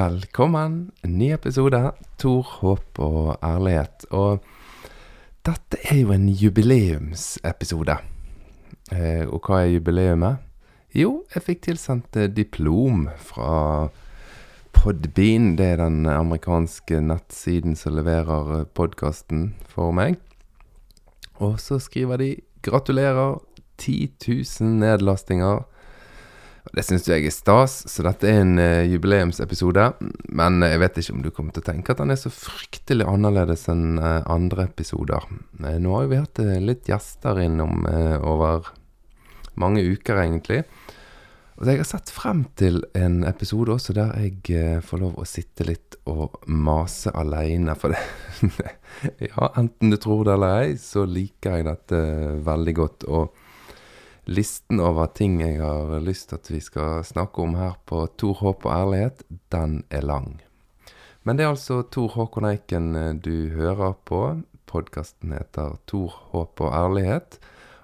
velkommen. En ny episode. Tor, håp og ærlighet. Og dette er jo en jubileumsepisode. Eh, og hva er jubileumet? Jo, jeg fikk tilsendt eh, diplom fra Podbean. Det er den amerikanske nettsiden som leverer podkasten for meg. Og så skriver de 'Gratulerer. 10 000 nedlastinger'. Det syns jeg er stas, så dette er en uh, jubileumsepisode. Men jeg vet ikke om du kommer til å tenke at den er så fryktelig annerledes enn uh, andre episoder. Uh, nå har vi hatt litt gjester innom over mange uker, egentlig. Og jeg har sett frem til en episode også der jeg får lov å sitte litt og mase aleine. For det Ja, enten du tror det eller ei, så liker jeg dette veldig godt. og Listen over ting jeg har lyst til at vi skal snakke om her på Tor Håp og ærlighet, den er lang. Men det er altså Tor Håkon Eiken eh, du hører på. Podkasten heter Tor Håp og ærlighet.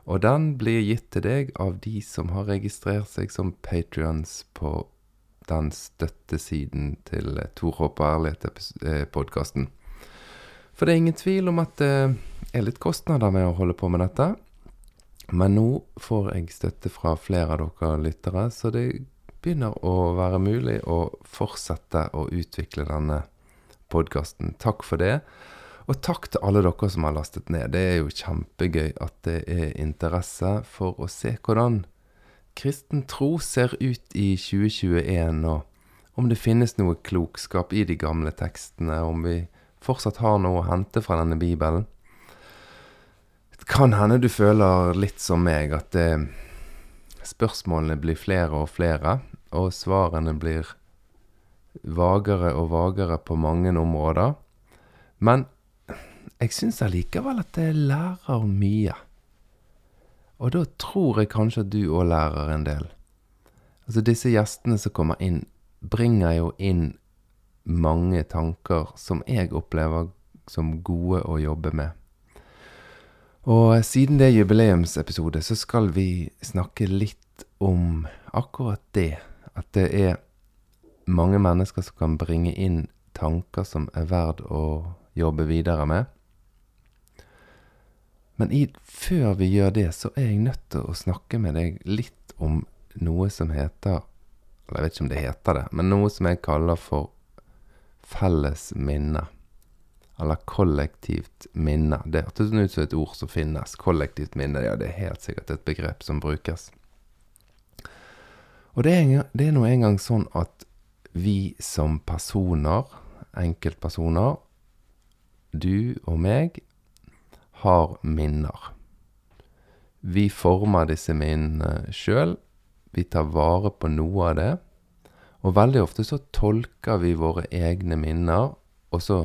Og den blir gitt til deg av de som har registrert seg som patrions på den støttesiden til eh, Tor Håp og ærlighet-podkasten. For det er ingen tvil om at det er litt kostnader med å holde på med dette. Men nå får jeg støtte fra flere av dere lyttere, så det begynner å være mulig å fortsette å utvikle denne podkasten. Takk for det. Og takk til alle dere som har lastet ned. Det er jo kjempegøy at det er interesse for å se hvordan kristen tro ser ut i 2021, og om det finnes noe klokskap i de gamle tekstene, om vi fortsatt har noe å hente fra denne Bibelen kan hende du føler litt som meg, at eh, spørsmålene blir flere og flere, og svarene blir vagere og vagere på mange områder. Men jeg syns allikevel at jeg lærer mye. Og da tror jeg kanskje at du òg lærer en del. Altså disse gjestene som kommer inn, bringer jo inn mange tanker som jeg opplever som gode å jobbe med. Og siden det er jubileumsepisode, så skal vi snakke litt om akkurat det. At det er mange mennesker som kan bringe inn tanker som er verd å jobbe videre med. Men i, før vi gjør det, så er jeg nødt til å snakke med deg litt om noe som heter Eller jeg vet ikke om det heter det, men noe som jeg kaller for felles minne eller kollektivt minne. Det hørtes ut som et ord som finnes. Kollektivt minne, ja, det er helt sikkert et begrep som brukes. Og det er, det er nå engang sånn at vi som personer, enkeltpersoner, du og meg, har minner. Vi former disse minnene sjøl. Vi tar vare på noe av det. Og veldig ofte så tolker vi våre egne minner, og så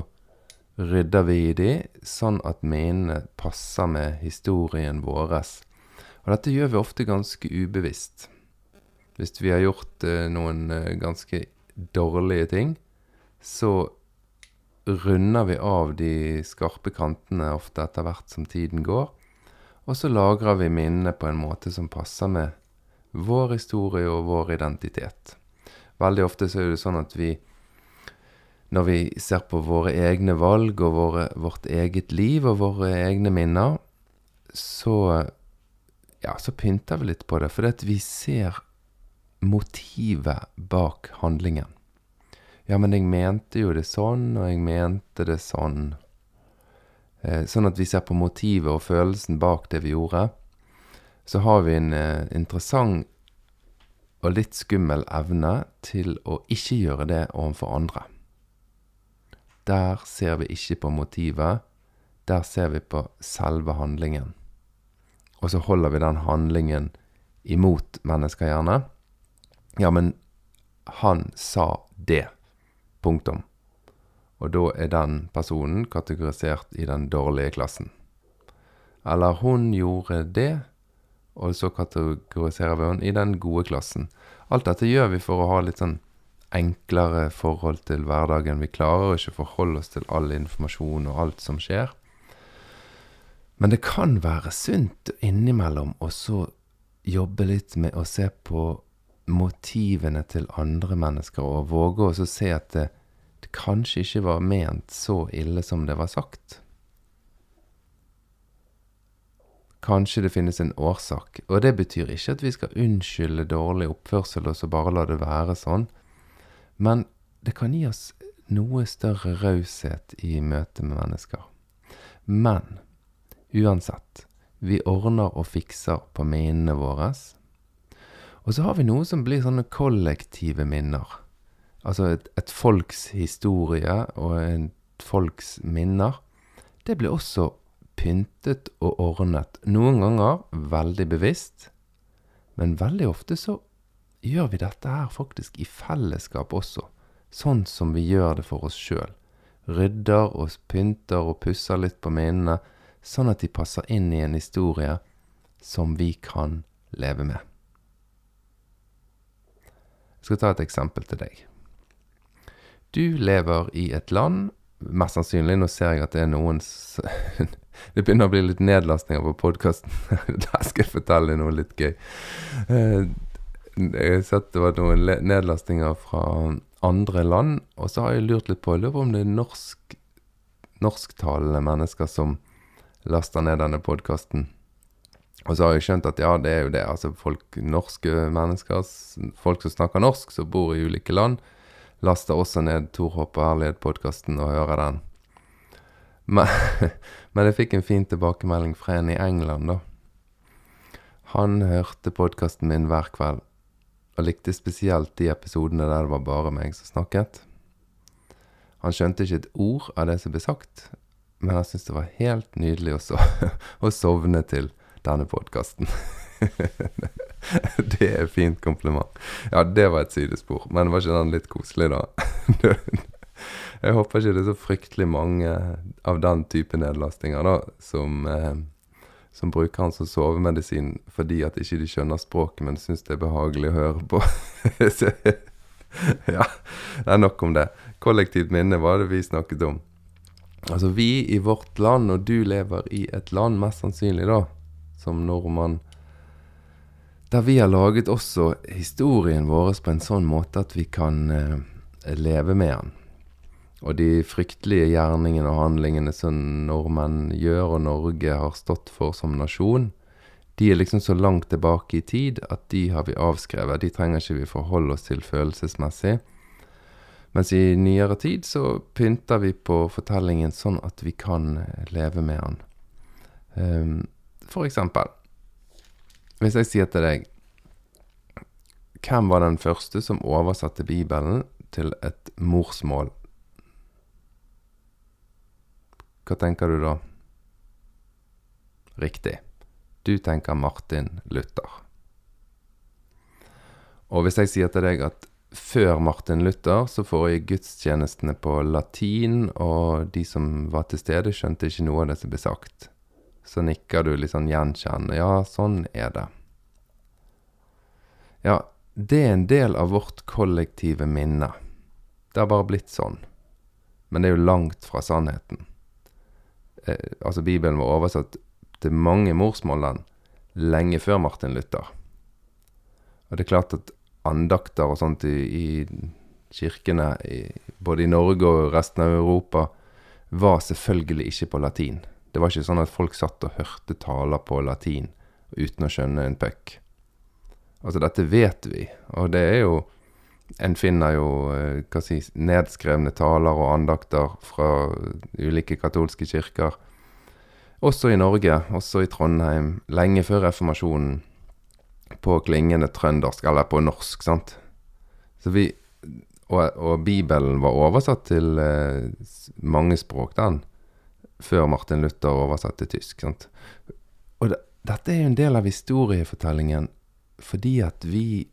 rydder vi i de, sånn at minnene passer med historien vår. Og dette gjør vi ofte ganske ubevisst. Hvis vi har gjort eh, noen eh, ganske dårlige ting, så runder vi av de skarpe kantene ofte etter hvert som tiden går. Og så lagrer vi minnene på en måte som passer med vår historie og vår identitet. Veldig ofte så er det sånn at vi når vi ser på våre egne valg og våre, vårt eget liv og våre egne minner, så ja, så pynter vi litt på det. For vi ser motivet bak handlingen. Ja, men jeg mente jo det sånn, og jeg mente det sånn. Eh, sånn at vi ser på motivet og følelsen bak det vi gjorde. Så har vi en eh, interessant og litt skummel evne til å ikke gjøre det overfor andre. Der ser vi ikke på motivet, der ser vi på selve handlingen. Og så holder vi den handlingen imot mennesker, gjerne. Ja, men han sa det. Punktum. Og da er den personen kategorisert i den dårlige klassen. Eller hun gjorde det, og så kategoriserer vi henne i den gode klassen. Alt dette gjør vi for å ha litt sånn enklere forhold til hverdagen. Vi klarer ikke å forholde oss til all informasjon og alt som skjer. Men det kan være sunt innimellom å så jobbe litt med å se på motivene til andre mennesker, og våge å se at det, det kanskje ikke var ment så ille som det var sagt. Kanskje det finnes en årsak, og det betyr ikke at vi skal unnskylde dårlig oppførsel og så bare la det være sånn, men det kan gi oss noe større raushet i møte med mennesker. Men uansett, vi ordner og fikser på minnene våre. Og så har vi noe som blir sånne kollektive minner. Altså et, et folks historie og et folks minner. Det blir også pyntet og ordnet. Noen ganger veldig bevisst, men veldig ofte så gjør vi dette her faktisk i fellesskap også, sånn som vi gjør det for oss sjøl. Rydder og pynter og pusser litt på minnene, sånn at de passer inn i en historie som vi kan leve med. Jeg skal ta et eksempel til deg. Du lever i et land Mest sannsynlig, nå ser jeg at det er noens Det begynner å bli litt nedlastninger på podkasten. Der skal jeg fortelle noe litt gøy. Jeg har sett det var noen nedlastinger fra andre land, og så har jeg lurt litt på Jeg lurer om det er norsk, norsktalende mennesker som laster ned denne podkasten. Og så har jeg skjønt at ja, det er jo det. Altså folk, norske mennesker, folk som snakker norsk, som bor i ulike land, laster også ned Tor og Ærlighet-podkasten og hører den. Men, men, jeg fikk en fin tilbakemelding fra en i England, da. Han hørte podkasten min hver kveld, og likte spesielt de episodene der det var bare meg som snakket. Han skjønte ikke et ord av det som ble sagt, men han syntes det var helt nydelig å, so å sovne til denne podkasten. det er et fint kompliment. Ja, det var et sidespor, men var ikke den litt koselig, da? Jeg håper ikke det er så fryktelig mange av den type nedlastinger da, som, eh, som bruker han som sovemedisin fordi at ikke de skjønner språket, men syns det er behagelig å høre på. ja, det er nok om det. Kollektivt minne var det vi snakket om. Altså vi i vårt land, og du lever i et land, mest sannsynlig da, som nordmann, der vi har laget også historien vår på en sånn måte at vi kan eh, leve med den. Og de fryktelige gjerningene og handlingene som nordmenn gjør og Norge har stått for som nasjon, de er liksom så langt tilbake i tid at de har vi avskrevet. De trenger ikke vi forholde oss til følelsesmessig. Mens i nyere tid så pynter vi på fortellingen sånn at vi kan leve med den. Um, for eksempel, hvis jeg sier til deg Hvem var den første som oversatte Bibelen til et morsmål Hva tenker du da? Riktig. Du tenker Martin Luther. Og hvis jeg sier til deg at før Martin Luther så foregikk gudstjenestene på latin, og de som var til stede, skjønte ikke noe av det som ble sagt, så nikker du litt sånn gjenkjennende. Ja, sånn er det. Ja, det er en del av vårt kollektive minne. Det har bare blitt sånn. Men det er jo langt fra sannheten eh, Altså, Bibelen var oversatt til mange morsmålland lenge før Martin Luther. Og det er klart at andakter og sånt i, i kirkene, i, både i Norge og resten av Europa, var selvfølgelig ikke på latin. Det var ikke sånn at folk satt og hørte taler på latin uten å skjønne en puck. Altså, dette vet vi, og det er jo en finner jo eh, hva si, nedskrevne taler og andakter fra ulike katolske kirker. Også i Norge, også i Trondheim, lenge før reformasjonen, på klingende trøndersk, eller på norsk, sant. Så vi, og, og Bibelen var oversatt til eh, mange språk, den, før Martin Luther oversatte tysk. sant. Og det, dette er jo en del av historiefortellingen fordi at vi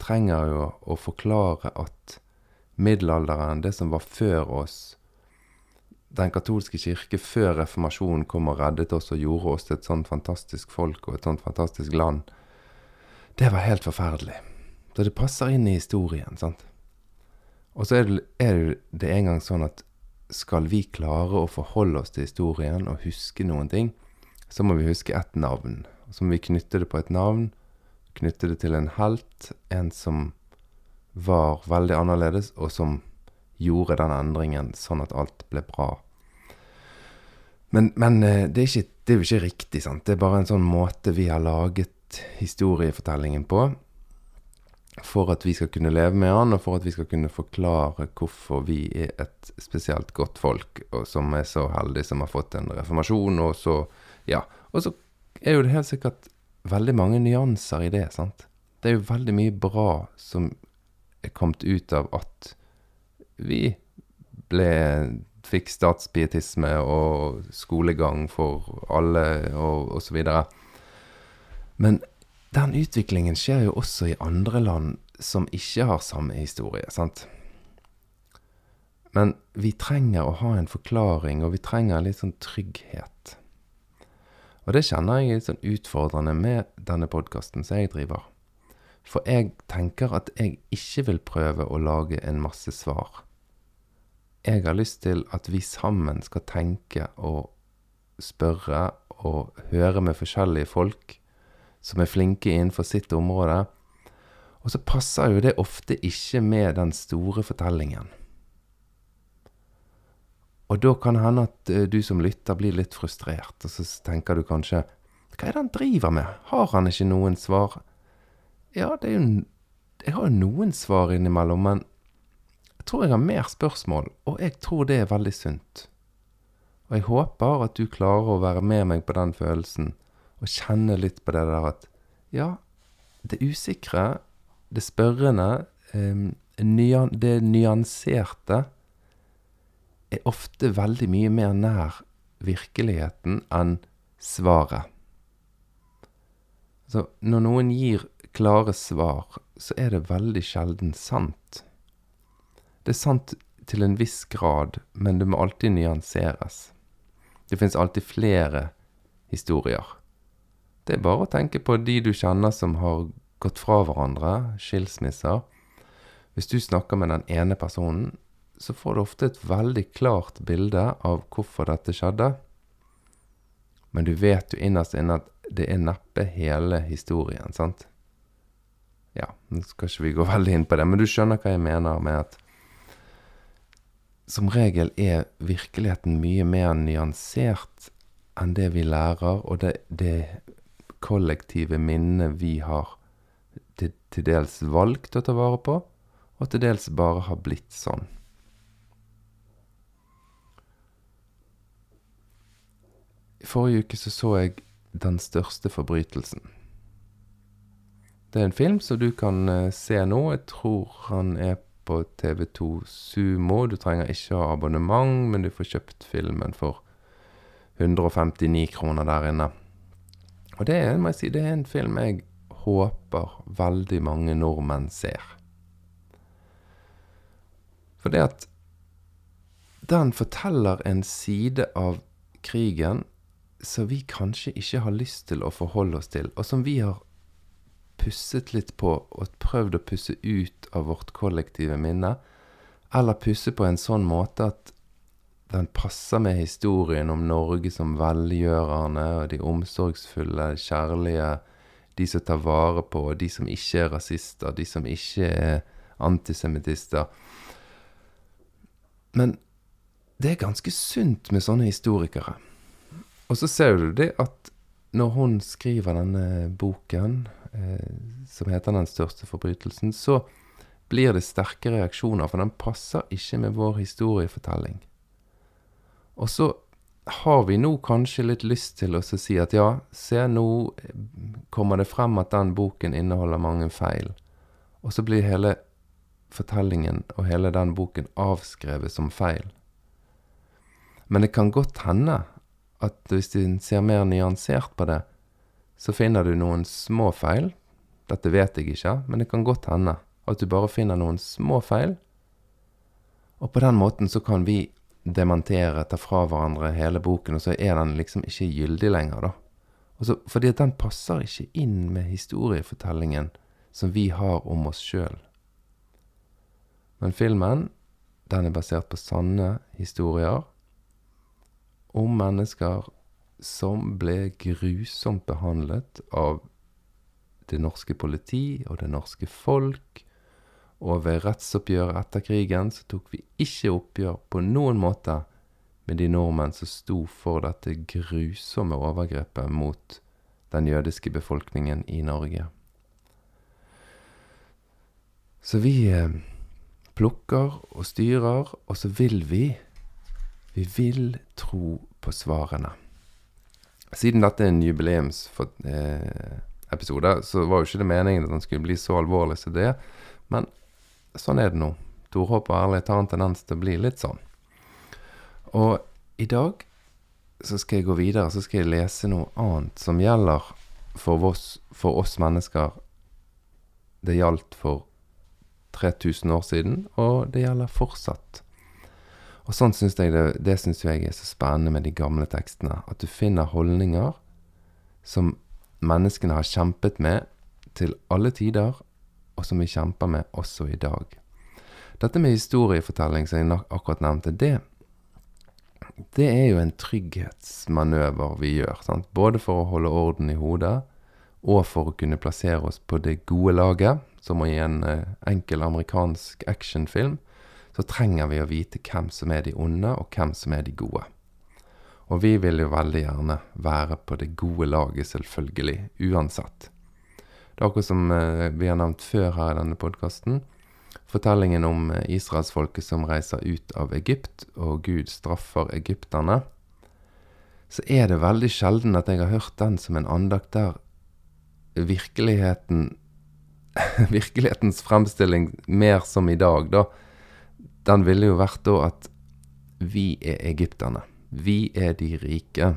trenger jo å forklare at middelalderen, det som var før oss, den katolske kirke før reformasjonen kom og reddet oss og gjorde oss til et sånt fantastisk folk og et sånt fantastisk land, det var helt forferdelig. Så det passer inn i historien, sant. Og så er det, er det en gang sånn at skal vi klare å forholde oss til historien og huske noen ting, så må vi huske ett navn. Så må vi knytte det på et navn, knytte det til en helt, en som var veldig annerledes, og som gjorde den endringen sånn at alt ble bra. Men, men eh, det, er ikke, det, er jo ikke riktig, sant. Det er bare en sånn måte vi har laget historiefortellingen på. For at vi skal kunne leve med han, og for at vi skal kunne forklare hvorfor vi er et spesielt godt folk, og som er så heldige som har fått en reformasjon, og så Ja. Og så er jo det helt sikkert veldig mange nyanser i det, sant. Det er jo veldig mye bra som er kommet ut av at vi ble fikk statspietisme og skolegang for alle og, videre. Men den utviklingen skjer jo også i andre land som ikke har samme historie, sant. Men vi trenger å ha en forklaring, og vi trenger litt sånn trygghet. Og det kjenner jeg er sånn utfordrende med denne podkasten som jeg driver. For jeg tenker at jeg ikke vil prøve å lage en masse svar. Jeg har lyst til at vi sammen skal tenke og spørre og høre med forskjellige folk som er flinke innenfor sitt område. Og så passer jo det ofte ikke med den store fortellingen. Og da kan det hende at eh, du som lytter blir litt frustrert, og så tenker du kanskje Hva er det han driver med? Har han ikke noen svar? Ja, det er jo Jeg har jo noen svar innimellom, men jeg tror jeg har mer spørsmål, og jeg tror det er veldig sunt. Og jeg håper at du klarer å være med meg på den følelsen, og kjenne litt på det der at ja, det usikre, det spørrende, det nyanserte, er ofte veldig mye mer nær virkeligheten enn svaret. Så når noen gir klare svar, så er det veldig sjelden sant. Det er sant til en viss grad, men det må alltid nyanseres. Det fins alltid flere historier. Det er bare å tenke på de du kjenner som har gått fra hverandre, skilsmisser. Hvis du snakker med den ene personen, så får du ofte et veldig klart bilde av hvorfor dette skjedde. Men du vet jo innerst inne at det er neppe hele historien, sant? Ja, nå skal ikke vi gå veldig inn på det, men du skjønner hva jeg mener med at som regel er virkeligheten mye mer nyansert enn det vi lærer, og det, det kollektive minnet vi har til, til, dels valgt å ta vare på, og til dels bare har blitt sånn. I forrige uke så, så jeg Den største forbrytelsen. Det er en film som du kan uh, se nå. Jeg tror han er på TV2 Sumo. Du trenger ikke ha abonnement, men du får kjøpt filmen for 159 kroner der inne. Og det må jeg si, det er en film jeg håper veldig mange nordmenn ser. For det at den forteller en side av krigen som vi kanskje ikke har lyst til å forholde oss til, og som vi har pusset litt på og prøvd å pusse ut av vårt kollektive minne, eller pusse på en sånn måte at den passer med historien om Norge som velgjørende og de omsorgsfulle, kjærlige, de som tar vare på, de som ikke er rasister, de som ikke er antisemittister. Men det er ganske sunt med sånne historikere. Og så ser du det at når hun skriver denne boken, eh, som heter 'Den største forbrytelsen', så blir det sterke reaksjoner, for den passer ikke med vår historiefortelling. Og så har vi nå kanskje litt lyst til å si at ja, se nå kommer det frem at den boken inneholder mange feil. Og så blir hele fortellingen og hele den boken avskrevet som feil. Men det kan godt hende at hvis du ser mer nyansert på det, så finner du noen små feil. Dette vet jeg ikke, men det kan godt hende at du bare finner noen små feil. Og på den måten så kan vi dementere, ta fra hverandre hele boken, og så er den liksom ikke gyldig lenger, da. Også fordi at den passer ikke inn med historiefortellingen som vi har om oss sjøl. Men filmen, den er basert på sanne historier om mennesker som ble grusomt behandlet av det norske politi og det norske folk. Og ved rettsoppgjøret etter krigen så tok vi ikke oppgjør på noen måte med de nordmenn som sto for dette grusomme overgrepet mot den jødiske befolkningen i Norge. Så vi eh, plukker og styrer, og så vil vi Vi vil tro på svarene. Siden dette er en jubileumsepisode, eh, så var jo ikke det meningen at den skulle bli så alvorlig som det. Men sånn er det nå. Torhåp og ærlighet har en tendens til å bli litt sånn. Og i dag så skal jeg gå videre, så skal jeg lese noe annet som gjelder for oss, for oss mennesker. Det gjaldt for 3000 år siden, og det gjelder fortsatt. Og sånn syns jeg det, det syns jeg er så spennende med de gamle tekstene. At du finner holdninger som menneskene har kjempet med til alle tider, og som vi kjemper med også i dag. Dette med historiefortelling, som jeg akkurat nevnte, det, det er jo en trygghetsmanøver vi gjør. Sant? Både for å holde orden i hodet, og for å kunne plassere oss på det gode laget, som i en eh, enkel amerikansk actionfilm, så trenger vi å vite hvem som er de onde, og hvem som er de gode. Og vi vil jo veldig gjerne være på det gode laget, selvfølgelig, uansett. Det er akkurat som eh, vi har nevnt før her i denne podkasten. Fortellingen om eh, israelsfolket som reiser ut av Egypt, og Gud straffer egypterne. Så er det veldig sjelden at jeg har hørt den som en andakt der virkeligheten Virkelighetens fremstilling mer som i dag, da. Den ville jo vært da at vi er egypterne. Vi er de rike.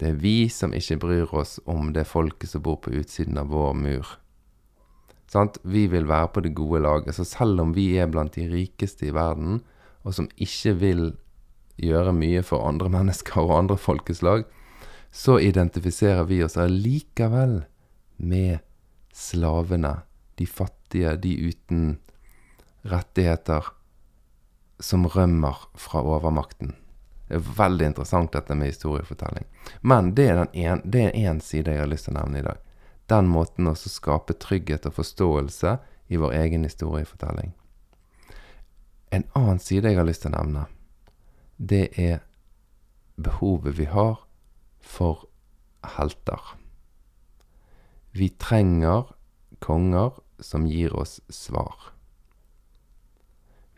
Det er vi som ikke bryr oss om det folket som bor på utsiden av vår mur. Sant? Vi vil være på det gode laget. Så selv om vi er blant de rikeste i verden, og som ikke vil gjøre mye for andre mennesker og andre folkeslag, så identifiserer vi oss allikevel med slavene, de fattige, de uten rettigheter, som rømmer fra overmakten. Det er veldig interessant dette med historiefortelling. Men det er, en, side jeg har lyst til å nevne i dag. Den måten å skape trygghet og forståelse i vår egen historiefortelling. En annen side jeg har lyst til å nevne, det er behovet vi har for helter. Vi trenger konger som gir oss svar.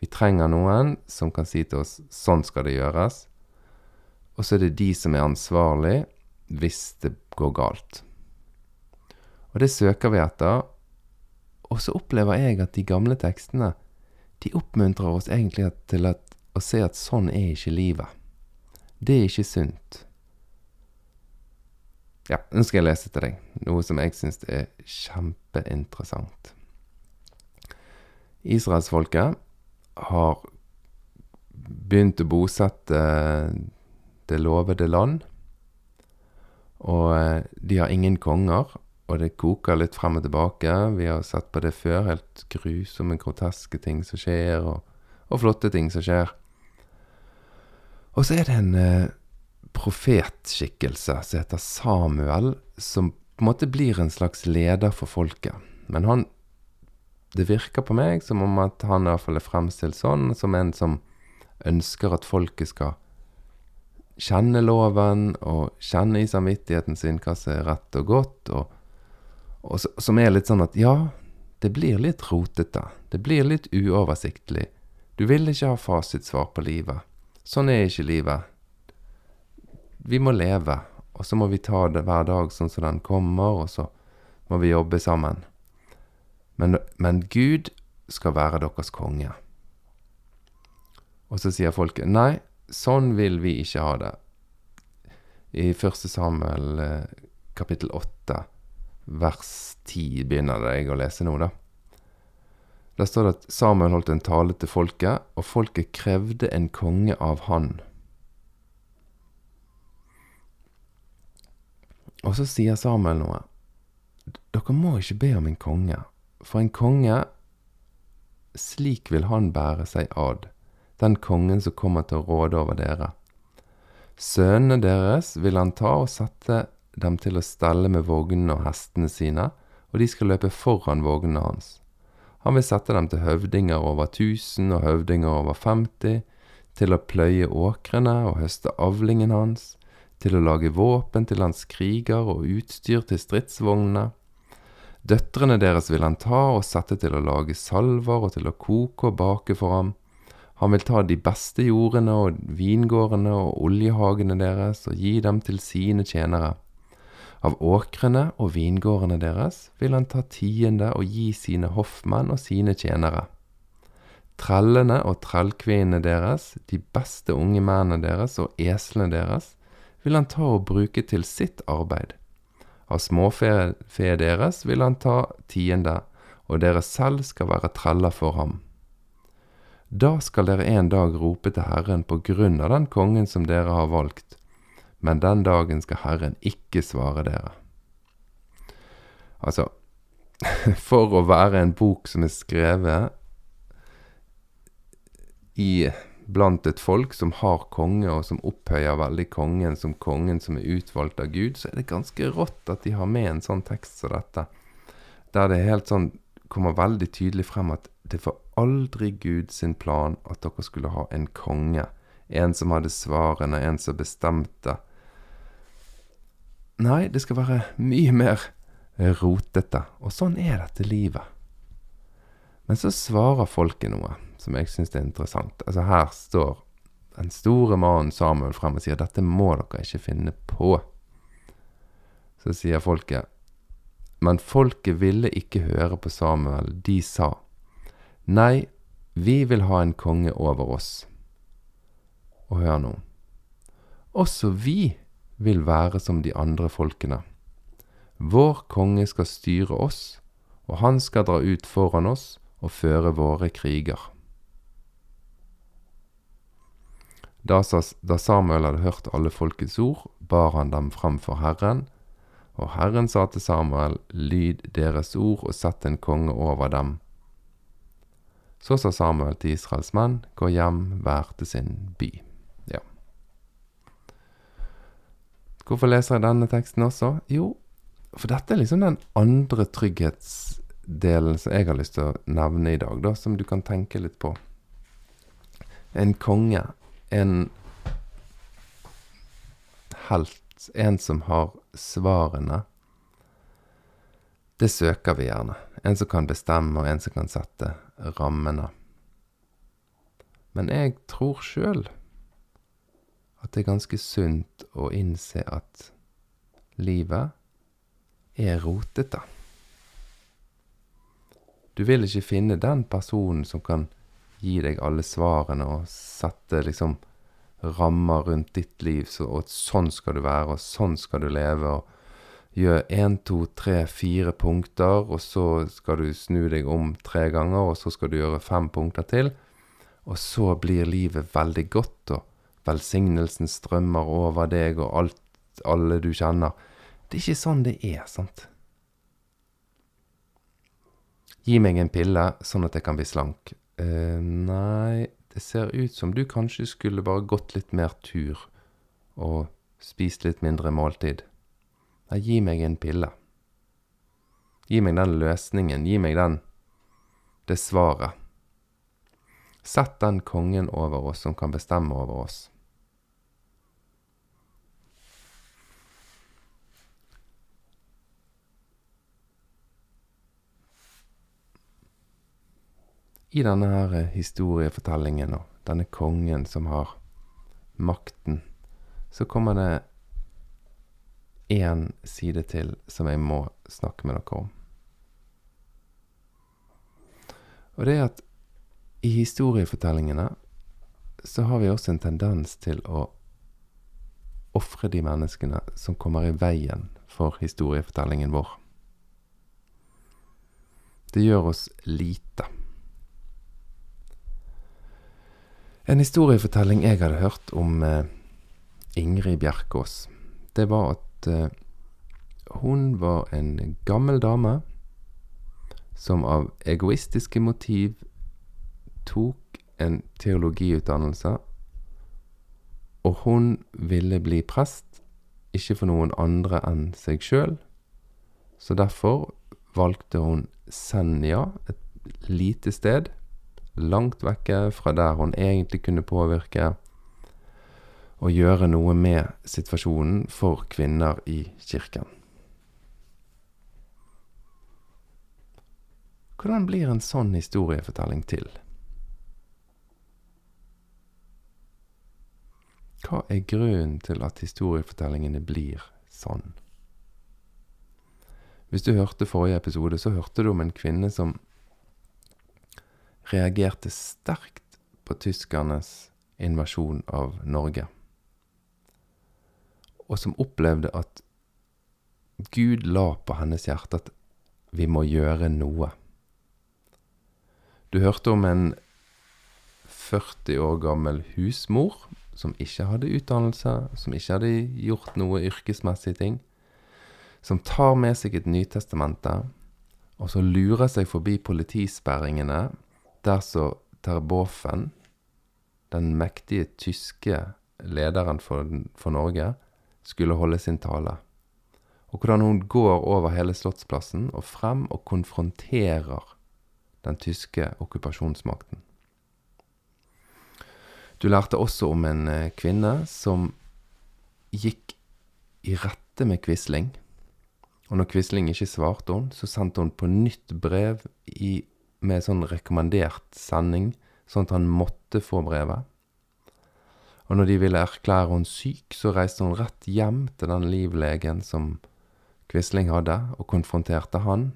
Vi trenger noen som kan si til oss 'sånn skal det gjøres', og så er det de som er ansvarlig hvis det går galt. Og det søker vi etter, og så opplever jeg at de gamle tekstene de oppmuntrer oss egentlig til at, å se at sånn er ikke livet. Det er ikke sunt. Ja, nå skal jeg lese til deg noe som jeg syns er kjempeinteressant. Israelsfolket har begynt å bosette det lovede land. Og eh, de har ingen konger, og det koker litt frem og tilbake. Vi har sett på det før, helt grusomme, groteske ting som skjer, og, og flotte ting som skjer. Og så er det en eh, profetskikkelse som heter Samuel, som på en måte blir en slags leder for folket. Men han Det virker på meg som om at han iallfall er fremstilt sånn, som en som ønsker at folket skal kjenne loven og kjenne i samvittigheten sin hva som er rett og godt, og, og som er litt sånn at ja, det blir litt rotete. Det blir litt uoversiktlig. Du vil ikke ha fasitsvar på livet. Sånn er ikke livet vi må leve, og så må vi ta det hver dag sånn som den kommer, og så må vi jobbe sammen. Men, men Gud skal være deres konge. Og så sier folket nei, sånn vil vi ikke ha det. I 1. Samuel eh, kapittel 8 vers 10 begynner det jeg å lese nå, da. Der står det at Samuel holdt en tale til folket, og folket krevde en konge av han. Og så sier Samuel noe. Dere må ikke be om en konge, for en konge, slik vil han bære seg ad, den kongen som kommer til å råde over dere. Sønnene deres vil han ta og sette dem til å stelle med vognene og hestene sine, og de skal løpe foran vognene hans. Han vil sette dem til høvdinger over tusen og høvdinger over femti, til å pløye åkrene og høste avlingen hans, til å lage våpen til hans kriger og utstyr til stridsvognene. Døtrene deres vil han ta og sette til å lage salver og til å koke og bake for ham. Han vil ta de beste jordene og vingårdene og oljehagene deres og gi dem til sine tjenere. Av åkrene og vingårdene deres vil han ta tiende og gi sine hoffmenn og sine tjenere. Trellene og trellkvinnene deres, de beste unge mennene deres og eslene deres, vil han ta og bruke til sitt arbeid. Av småfe deres vil han ta tiende, og dere selv skal være treller for ham. Da skal dere en dag rope til Herren på grunn av den kongen som dere har valgt, men den dagen skal Herren ikke svare dere. Altså, for å være en bok som er skrevet i blant et folk som har konge, og som opphøyer veldig kongen som kongen som er utvalgt av Gud, så er det ganske rått at de har med en sånn tekst som dette. Der det helt sånn kommer veldig tydelig frem at det var aldri Gud sin plan at dere skulle ha en konge. En som hadde svarene, en som bestemte. Nei, det skal være mye mer rotete. Og sånn er dette livet. Men så svarer folket noe som jeg syns er interessant. Altså Her står den store mannen Samuel frem og sier dette må dere ikke finne på. Så sier folket Men folket ville ikke høre på Samuel. De sa Nei, vi vil ha en konge over oss. Og hør nå. Også vi vil være som de andre folkene. Vår konge skal styre oss, og han skal dra ut foran oss og føre våre kriger. Da, Samuel hadde hørt alle folkets ord, bar han dem fram for Herren, og Herren sa til Samuel, lyd deres ord og sett en konge over dem. Så sa Samuel til Israels menn, gå hjem hver til sin by. Ja. Hvorfor leser jeg denne teksten også? Jo, for dette er liksom den andre trygghetsdelen som jeg har lyst til å nevne i dag, da, som du kan tenke litt på. En konge en helt, en som har svarene, det søker vi gjerne. En som kan bestemme, og en som kan sette rammene. Men jeg tror sjøl at det er ganske sunt å innse at livet er rotete. Du vil ikke finne den personen som kan gi deg alle svarene og sette liksom rammer rundt ditt liv, så, og sånn skal du være, og sånn skal du leve. og Gjør én, to, tre, fire punkter, og så skal du snu deg om tre ganger, og så skal du gjøre fem punkter til. Og så blir livet veldig godt, og velsignelsen strømmer over deg og alt, alle du kjenner. Det er ikke sånn det er, sant? Gi meg en pille, sånn at jeg kan bli slank. Uh, nei, det ser ut som du kanskje skulle bare gått litt mer tur og spist litt mindre måltid. Nei, gi meg en pille. Gi meg den løsningen, gi meg den det svaret. Sett den kongen over oss som kan bestemme over oss. I denne her eh, historiefortellingen og denne kongen som har makten, så kommer det én side til som jeg må snakke med dere om. Og det er at i historiefortellingene så har vi også en tendens til å ofre de menneskene som kommer i veien for historiefortellingen vår. Det gjør oss lite. En historiefortelling jeg hadde hørt om eh, Ingrid Bjerkås, det var at eh, hun var en gammel dame som av egoistiske motiv tok en teologiutdannelse, og hun ville bli prest, ikke for noen andre enn seg sjøl, så derfor valgte hun Senja, et lite sted, langt vekke fra der hun egentlig kunne påvirke og gjøre noe med situasjonen for kvinner i kirken. Hvordan blir en sånn historiefortelling til? Hva er grunnen til at historiefortellingene blir sånn? Hvis du hørte forrige episode, så hørte du om en kvinne som reagerte sterkt på tyskernes invasjon av Norge. Og som opplevde at Gud la på hennes hjerte at vi må gjøre noe. Du hørte om en 40 år gammel husmor som ikke hadde utdannelse, som ikke hadde gjort noe yrkesmessige ting, som tar med seg et Nytestamente, og så lurer seg forbi politisperringene, der så Terboven, den mektige tyske lederen for, for Norge, skulle holde sin tale. Og hvordan hun går over hele Slottsplassen og frem og konfronterer den tyske okkupasjonsmakten. Du lærte også om en eh, kvinne som gikk i rette med Quisling. Og når Quisling ikke svarte hun, så sendte hun på nytt brev i, med sånn rekommandert sending, sånn at han måtte få brevet. Og når de ville erklære hun syk, så reiste hun rett hjem til den livlegen som Quisling hadde, og konfronterte han.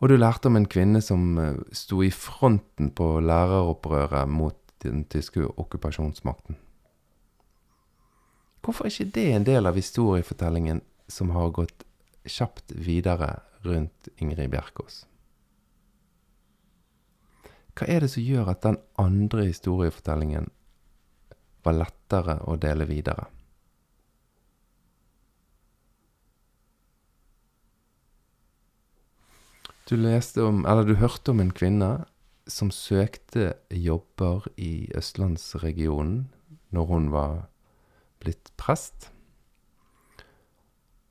Og du lærte om en kvinne som eh, sto i fronten på læreropprøret mot den tyske okkupasjonsmakten. Hvorfor er ikke det en del av historiefortellingen som har gått kjapt videre rundt Ingrid Bjerkås? Hva er det som gjør at den andre historiefortellingen var lettere å dele videre? Du leste om, eller du hørte om en kvinne som søkte jobber i østlandsregionen når hun var blitt prest.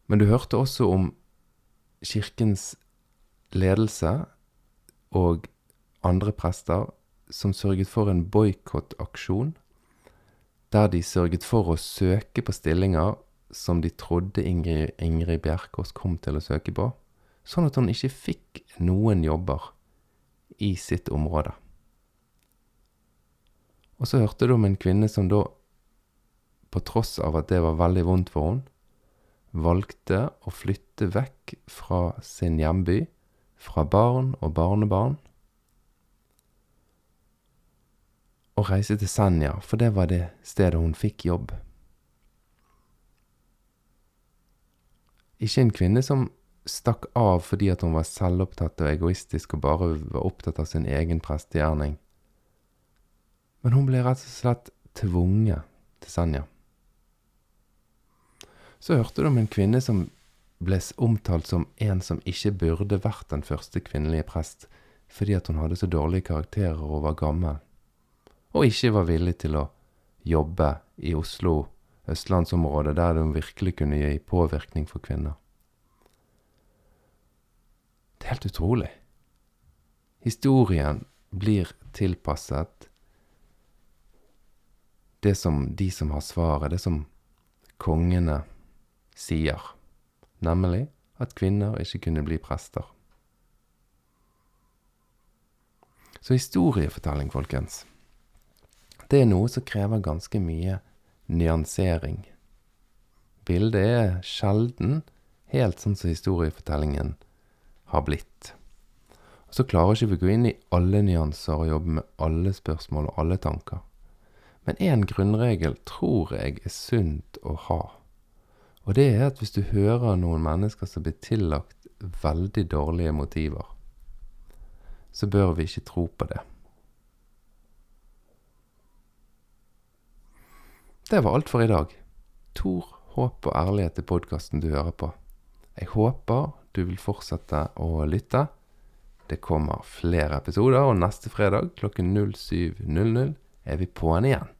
Men du hørte også om kirkens ledelse og andre prester som sørget for en boikottaksjon, der de sørget for å søke på stillinger som de trodde Ingrid, Ingrid Bjerkås kom til å søke på, sånn at hun ikke fikk noen jobber i sitt område. Og så hørte du om en kvinne som da, på tross av at det var veldig vondt for henne, valgte å flytte vekk fra sin hjemby, fra barn og barnebarn, og reise til Senja, for det var det stedet hun fikk jobb. Ikke en kvinne som stakk av fordi at hun var selvopptatt og egoistisk og bare var opptatt av sin egen prestegjerning. Men hun ble rett og slett tvunget til Senja. Så hørte du om en kvinne som ble omtalt som en som ikke burde vært den første kvinnelige prest, fordi at hun hadde så dårlige karakterer og var gammel, og ikke var villig til å jobbe i Oslo, østlandsområdet, der hun virkelig kunne gi påvirkning for kvinner. Det er helt utrolig. Historien blir tilpasset det som de som har svaret, det som kongene sier, nemlig at kvinner ikke kunne bli prester. Så historiefortelling, folkens, det er noe som krever ganske mye nyansering. Bildet er sjelden helt sånn som historiefortellingen har blitt. Og så klarer ikke vi å gå inn i alle nyanser og jobbe med alle spørsmål og alle tanker. Men én grunnregel tror jeg er sunt å ha. Og det er at hvis du hører noen mennesker som blir tillagt veldig dårlige motiver, så bør vi ikke tro på det. Det var alt for i dag. Tor, håp og ærlighet til podkasten du hører på. Jeg håper du vil fortsette å lytte. Det kommer flere episoder, og neste fredag klokken 07.00 er vi på'n igjen.